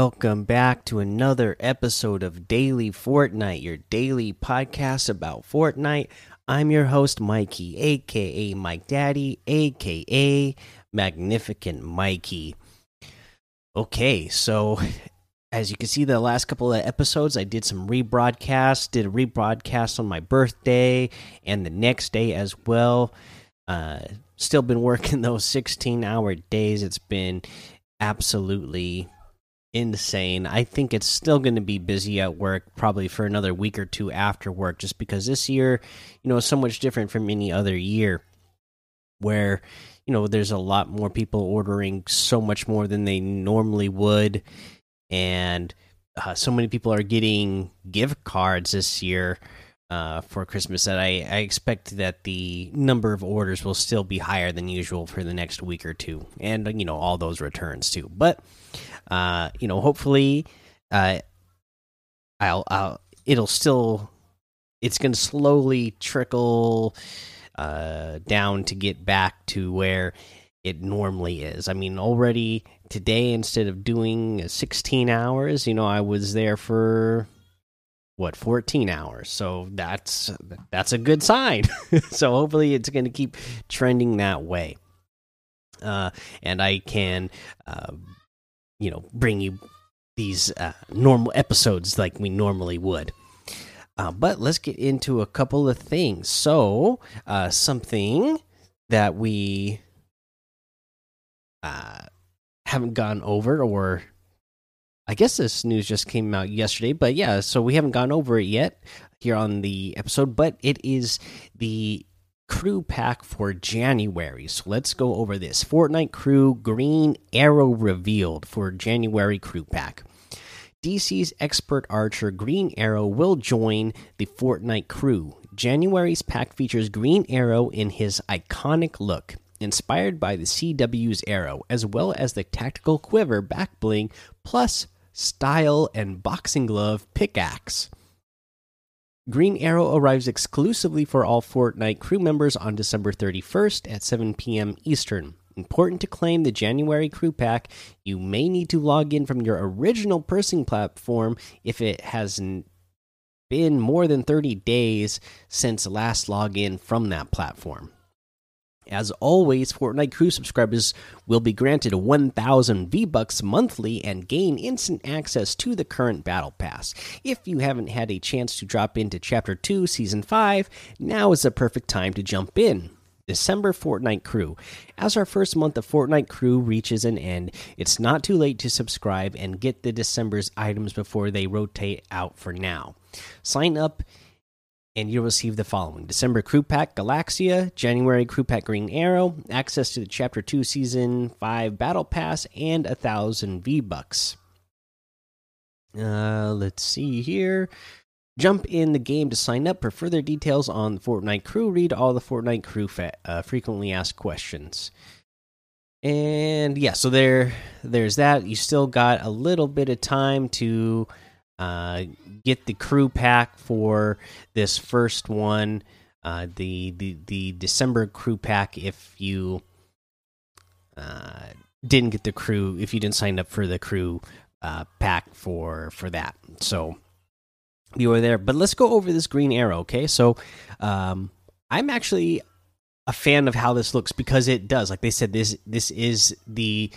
Welcome back to another episode of Daily Fortnite, your daily podcast about Fortnite. I'm your host, Mikey, aka Mike Daddy, aka Magnificent Mikey. Okay, so as you can see, the last couple of episodes, I did some rebroadcasts, did a rebroadcast on my birthday and the next day as well. Uh, still been working those 16 hour days. It's been absolutely insane. I think it's still going to be busy at work probably for another week or two after work just because this year, you know, is so much different from any other year where, you know, there's a lot more people ordering so much more than they normally would and uh, so many people are getting gift cards this year uh, for Christmas that I, I expect that the number of orders will still be higher than usual for the next week or two, and you know all those returns too. But uh, you know, hopefully, uh, I'll, I'll it'll still it's going to slowly trickle uh, down to get back to where it normally is. I mean, already today, instead of doing 16 hours, you know, I was there for what 14 hours. So that's that's a good sign. So hopefully it's going to keep trending that way. Uh and i can uh you know bring you these uh normal episodes like we normally would. Uh, but let's get into a couple of things. So uh something that we uh haven't gone over or I guess this news just came out yesterday, but yeah, so we haven't gone over it yet here on the episode, but it is the crew pack for January. So let's go over this. Fortnite crew Green Arrow revealed for January crew pack. DC's expert archer Green Arrow will join the Fortnite crew. January's pack features Green Arrow in his iconic look inspired by the CW's arrow, as well as the tactical quiver back bling, plus style and boxing glove pickaxe. Green Arrow arrives exclusively for all Fortnite crew members on December 31st at 7 p.m. Eastern. Important to claim the January crew pack, you may need to log in from your original pursing platform if it has been more than 30 days since last login from that platform. As always, Fortnite Crew subscribers will be granted 1,000 V Bucks monthly and gain instant access to the current Battle Pass. If you haven't had a chance to drop into Chapter 2, Season 5, now is the perfect time to jump in. December Fortnite Crew. As our first month of Fortnite Crew reaches an end, it's not too late to subscribe and get the December's items before they rotate out for now. Sign up and you'll receive the following December Crew Pack Galaxia, January Crew Pack Green Arrow, access to the Chapter 2 Season 5 Battle Pass, and a thousand V Bucks. Uh, let's see here. Jump in the game to sign up. For further details on the Fortnite crew, read all the Fortnite crew uh, frequently asked questions. And yeah, so there, there's that. You still got a little bit of time to uh, get the crew pack for this first one, uh, the the the December crew pack. If you uh, didn't get the crew, if you didn't sign up for the crew uh, pack for for that, so you were there. But let's go over this green arrow. Okay, so um, I'm actually a fan of how this looks because it does, like they said, this this is the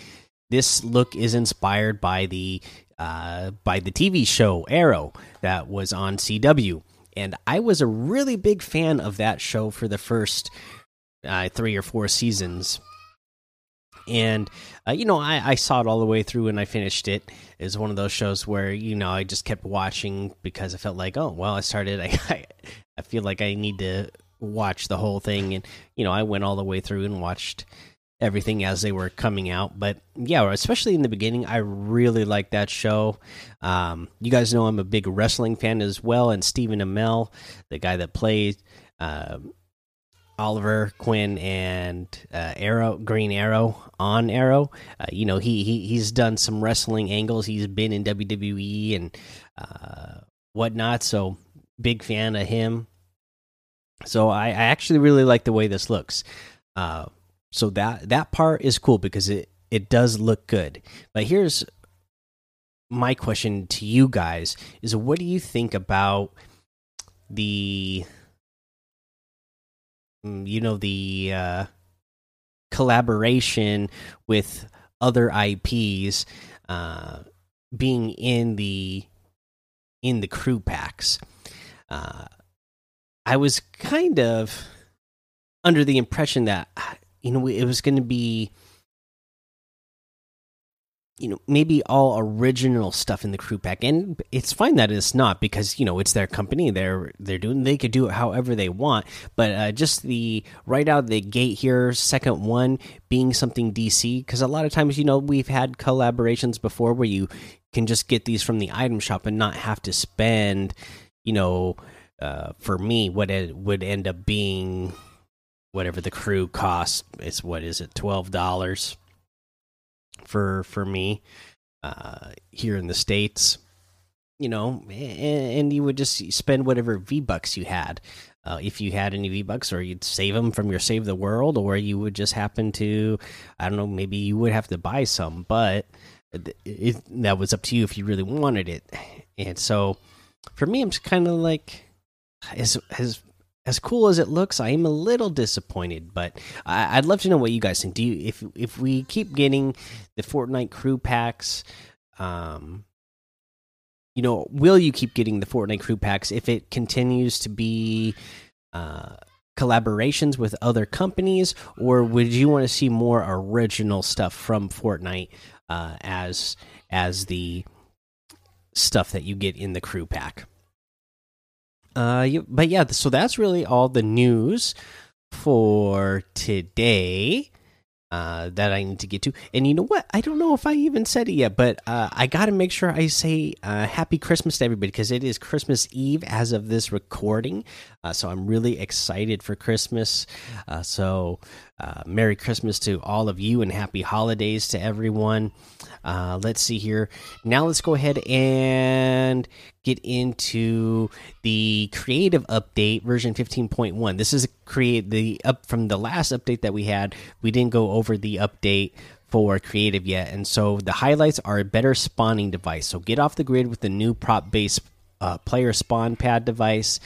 this look is inspired by the uh, by the TV show Arrow that was on CW, and I was a really big fan of that show for the first uh, three or four seasons. And uh, you know, I, I saw it all the way through, and I finished it. It's one of those shows where you know I just kept watching because I felt like, oh well, I started. I I, I feel like I need to watch the whole thing, and you know, I went all the way through and watched everything as they were coming out. But yeah, especially in the beginning, I really liked that show. Um, you guys know I'm a big wrestling fan as well, and Stephen Amell, the guy that played uh, Oliver Queen and uh, Arrow, Green Arrow on Arrow. Uh, you know, he he he's done some wrestling angles. He's been in WWE and uh, whatnot. So big fan of him. So I, I actually really like the way this looks. So that that part is cool because it it does look good. But here's my question to you guys is what do you think about the mm, you know the uh collaboration with other IPs uh being in the in the crew packs uh I was kind of under the impression that you know it was going to be you know maybe all original stuff in the crew pack and it's fine that it's not because you know it's their company they're they're doing they could do it however they want but uh, just the right out of the gate here second one being something dc because a lot of times you know we've had collaborations before where you can just get these from the item shop and not have to spend you know uh, for me what it would end up being whatever the crew cost is what is it twelve dollars for for me uh, here in the states. You know, and, and you would just spend whatever V bucks you had. Uh, if you had any V bucks, or you'd save them from your Save the World, or you would just happen to, I don't know, maybe you would have to buy some, but it, it, that was up to you if you really wanted it. And so, for me, I'm just kind of like, as as as cool as it looks, I am a little disappointed. But I, would love to know what you guys think. Do you if if we keep getting the Fortnite crew packs, um, you know, will you keep getting the Fortnite crew packs if it continues to be uh, collaborations with other companies, or would you want to see more original stuff from Fortnite uh, as as the stuff that you get in the crew pack? Uh, but yeah, so that's really all the news for today. Uh, that I need to get to. And you know what? I don't know if I even said it yet, but uh, I got to make sure I say uh, Happy Christmas to everybody because it is Christmas Eve as of this recording. Uh, so I'm really excited for Christmas. Uh, so uh, Merry Christmas to all of you and Happy Holidays to everyone. let's see here. Now let's go ahead and get into the creative update version 15.1 this is create the up from the last update that we had we didn't go over the update for creative yet. And so the highlights are a better spawning device. So get off the grid with the new prop based uh, player spawn pad device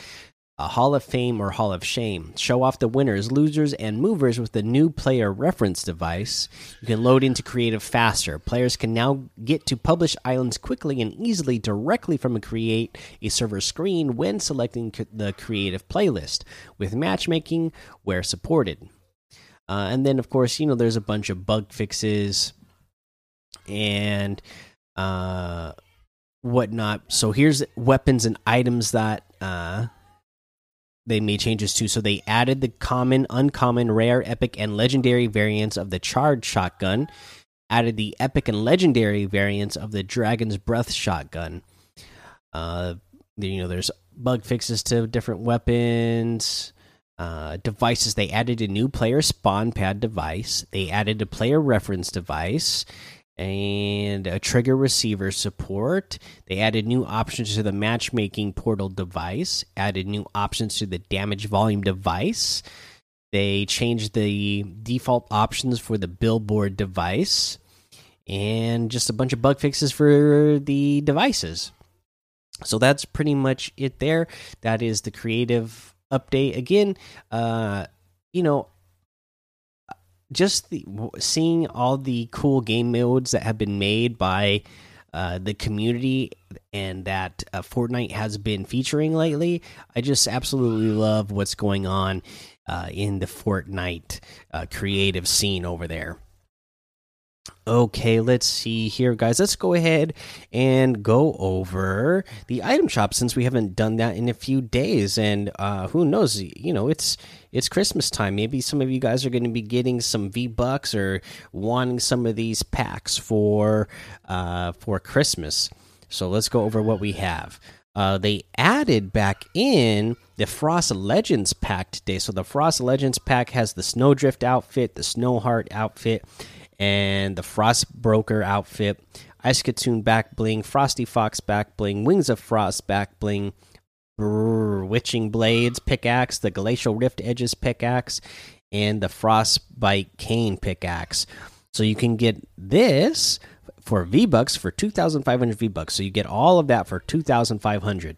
a Hall of Fame or Hall of Shame. Show off the winners, losers, and movers with the new player reference device. You can load into Creative faster. Players can now get to publish islands quickly and easily directly from a Create a Server screen when selecting the Creative playlist, with matchmaking where supported. Uh, and then, of course, you know, there's a bunch of bug fixes and uh, whatnot. So here's weapons and items that. Uh, they made changes to. So they added the common, uncommon, rare, epic, and legendary variants of the charged shotgun. Added the epic and legendary variants of the Dragon's Breath shotgun. Uh, you know, there's bug fixes to different weapons. Uh, devices. They added a new player spawn pad device. They added a player reference device and a trigger receiver support. They added new options to the matchmaking portal device, added new options to the damage volume device. They changed the default options for the billboard device and just a bunch of bug fixes for the devices. So that's pretty much it there. That is the creative update. Again, uh, you know, just the, seeing all the cool game modes that have been made by uh, the community and that uh, Fortnite has been featuring lately, I just absolutely love what's going on uh, in the Fortnite uh, creative scene over there. Okay, let's see here, guys. Let's go ahead and go over the item shop since we haven't done that in a few days. And uh, who knows? You know, it's it's Christmas time. Maybe some of you guys are going to be getting some V bucks or wanting some of these packs for uh, for Christmas. So let's go over what we have. Uh, they added back in the Frost Legends pack today. So the Frost Legends pack has the Snowdrift outfit, the Snowheart outfit and the Frost Broker outfit, Ice Katoon back bling, Frosty Fox back bling, Wings of Frost back bling, brrr, Witching Blades pickaxe, the Glacial Rift Edges pickaxe, and the Frostbite Cane pickaxe. So you can get this for V Bucks for 2,500 V Bucks. So you get all of that for 2,500.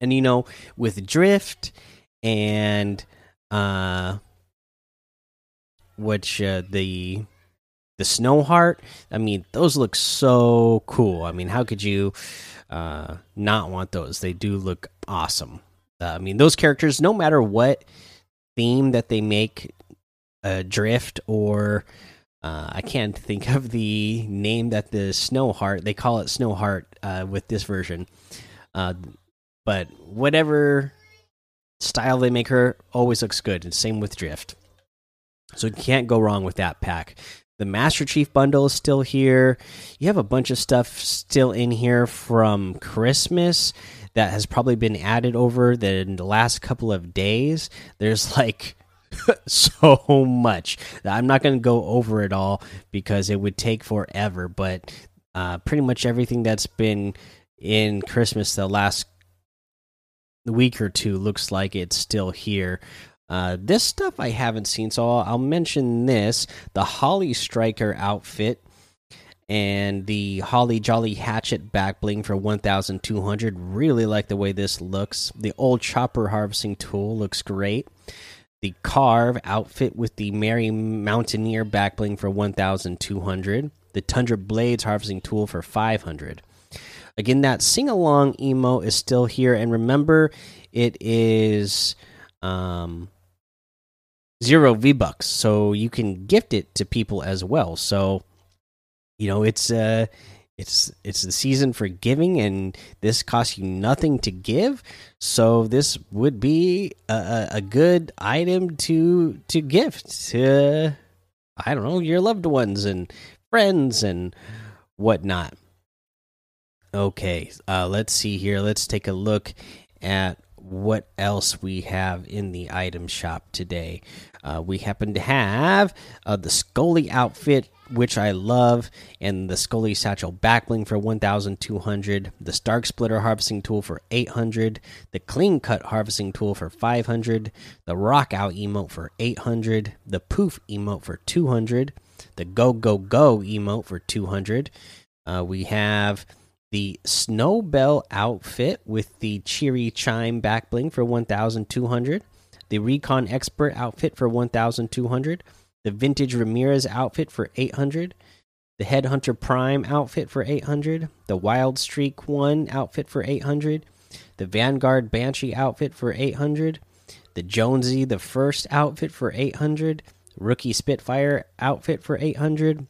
And you know, with Drift and uh, which uh, the the Snow Heart, I mean, those look so cool. I mean, how could you uh, not want those? They do look awesome. Uh, I mean, those characters, no matter what theme that they make, uh, Drift or uh, I can't think of the name that the Snow Heart. They call it Snow Heart uh, with this version. Uh, but whatever style they make her, always looks good. And same with Drift. So you can't go wrong with that pack. The Master Chief bundle is still here. You have a bunch of stuff still in here from Christmas that has probably been added over the, the last couple of days. There's like so much. I'm not going to go over it all because it would take forever, but uh, pretty much everything that's been in Christmas the last week or two looks like it's still here. Uh, this stuff I haven't seen, so I'll, I'll mention this the Holly Striker outfit and the Holly Jolly Hatchet back bling for 1200. Really like the way this looks. The old chopper harvesting tool looks great the Carve outfit with the Merry Mountaineer backbling for 1,200. The Tundra Blades harvesting tool for 500. Again, that sing along emo is still here, and remember, it is um, zero V bucks, so you can gift it to people as well. So, you know, it's uh, it's it's the season for giving and this costs you nothing to give. So this would be a, a good item to to gift to i don't know your loved ones and friends and whatnot. Okay uh, let's see here. Let's take a look at what else we have in the item shop today uh, we happen to have uh, the scully outfit which I love, and the Scully Satchel Backbling for 1,200, the Stark Splitter Harvesting Tool for 800, the Clean Cut Harvesting Tool for 500, the Rock Out emote for 800, the Poof emote for 200, the Go Go Go emote for 200. Uh, we have the Snow Bell outfit with the Cheery Chime Backbling for 1,200, the Recon Expert outfit for 1,200 the vintage Ramirez outfit for 800, the Headhunter Prime outfit for 800, the Wild Streak 1 outfit for 800, the Vanguard Banshee outfit for 800, the Jonesy the First outfit for 800, Rookie Spitfire outfit for 800,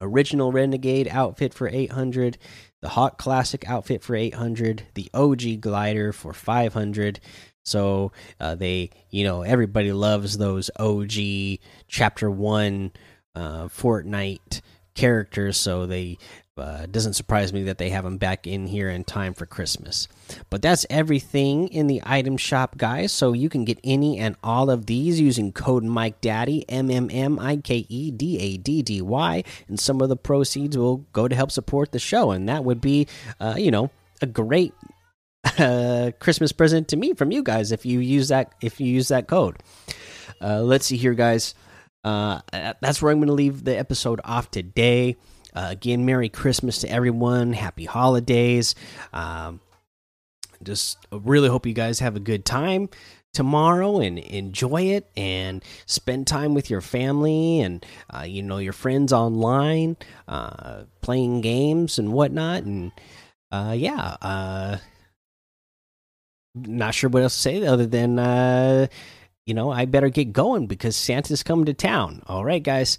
Original Renegade outfit for 800, the Hawk Classic outfit for 800, the OG Glider for 500, so uh, they, you know, everybody loves those OG Chapter One uh, Fortnite characters. So they uh, doesn't surprise me that they have them back in here in time for Christmas. But that's everything in the item shop, guys. So you can get any and all of these using code Mike Daddy M M M I K E D A D D Y, and some of the proceeds will go to help support the show, and that would be, uh, you know, a great uh, Christmas present to me from you guys if you use that if you use that code. Uh, let's see here, guys. Uh, that's where I'm going to leave the episode off today. Uh, again, Merry Christmas to everyone. Happy holidays. Um, just really hope you guys have a good time tomorrow and enjoy it and spend time with your family and uh, you know your friends online uh, playing games and whatnot and uh, yeah uh, not sure what else to say other than uh, you know I better get going because Santa's coming to town. All right, guys.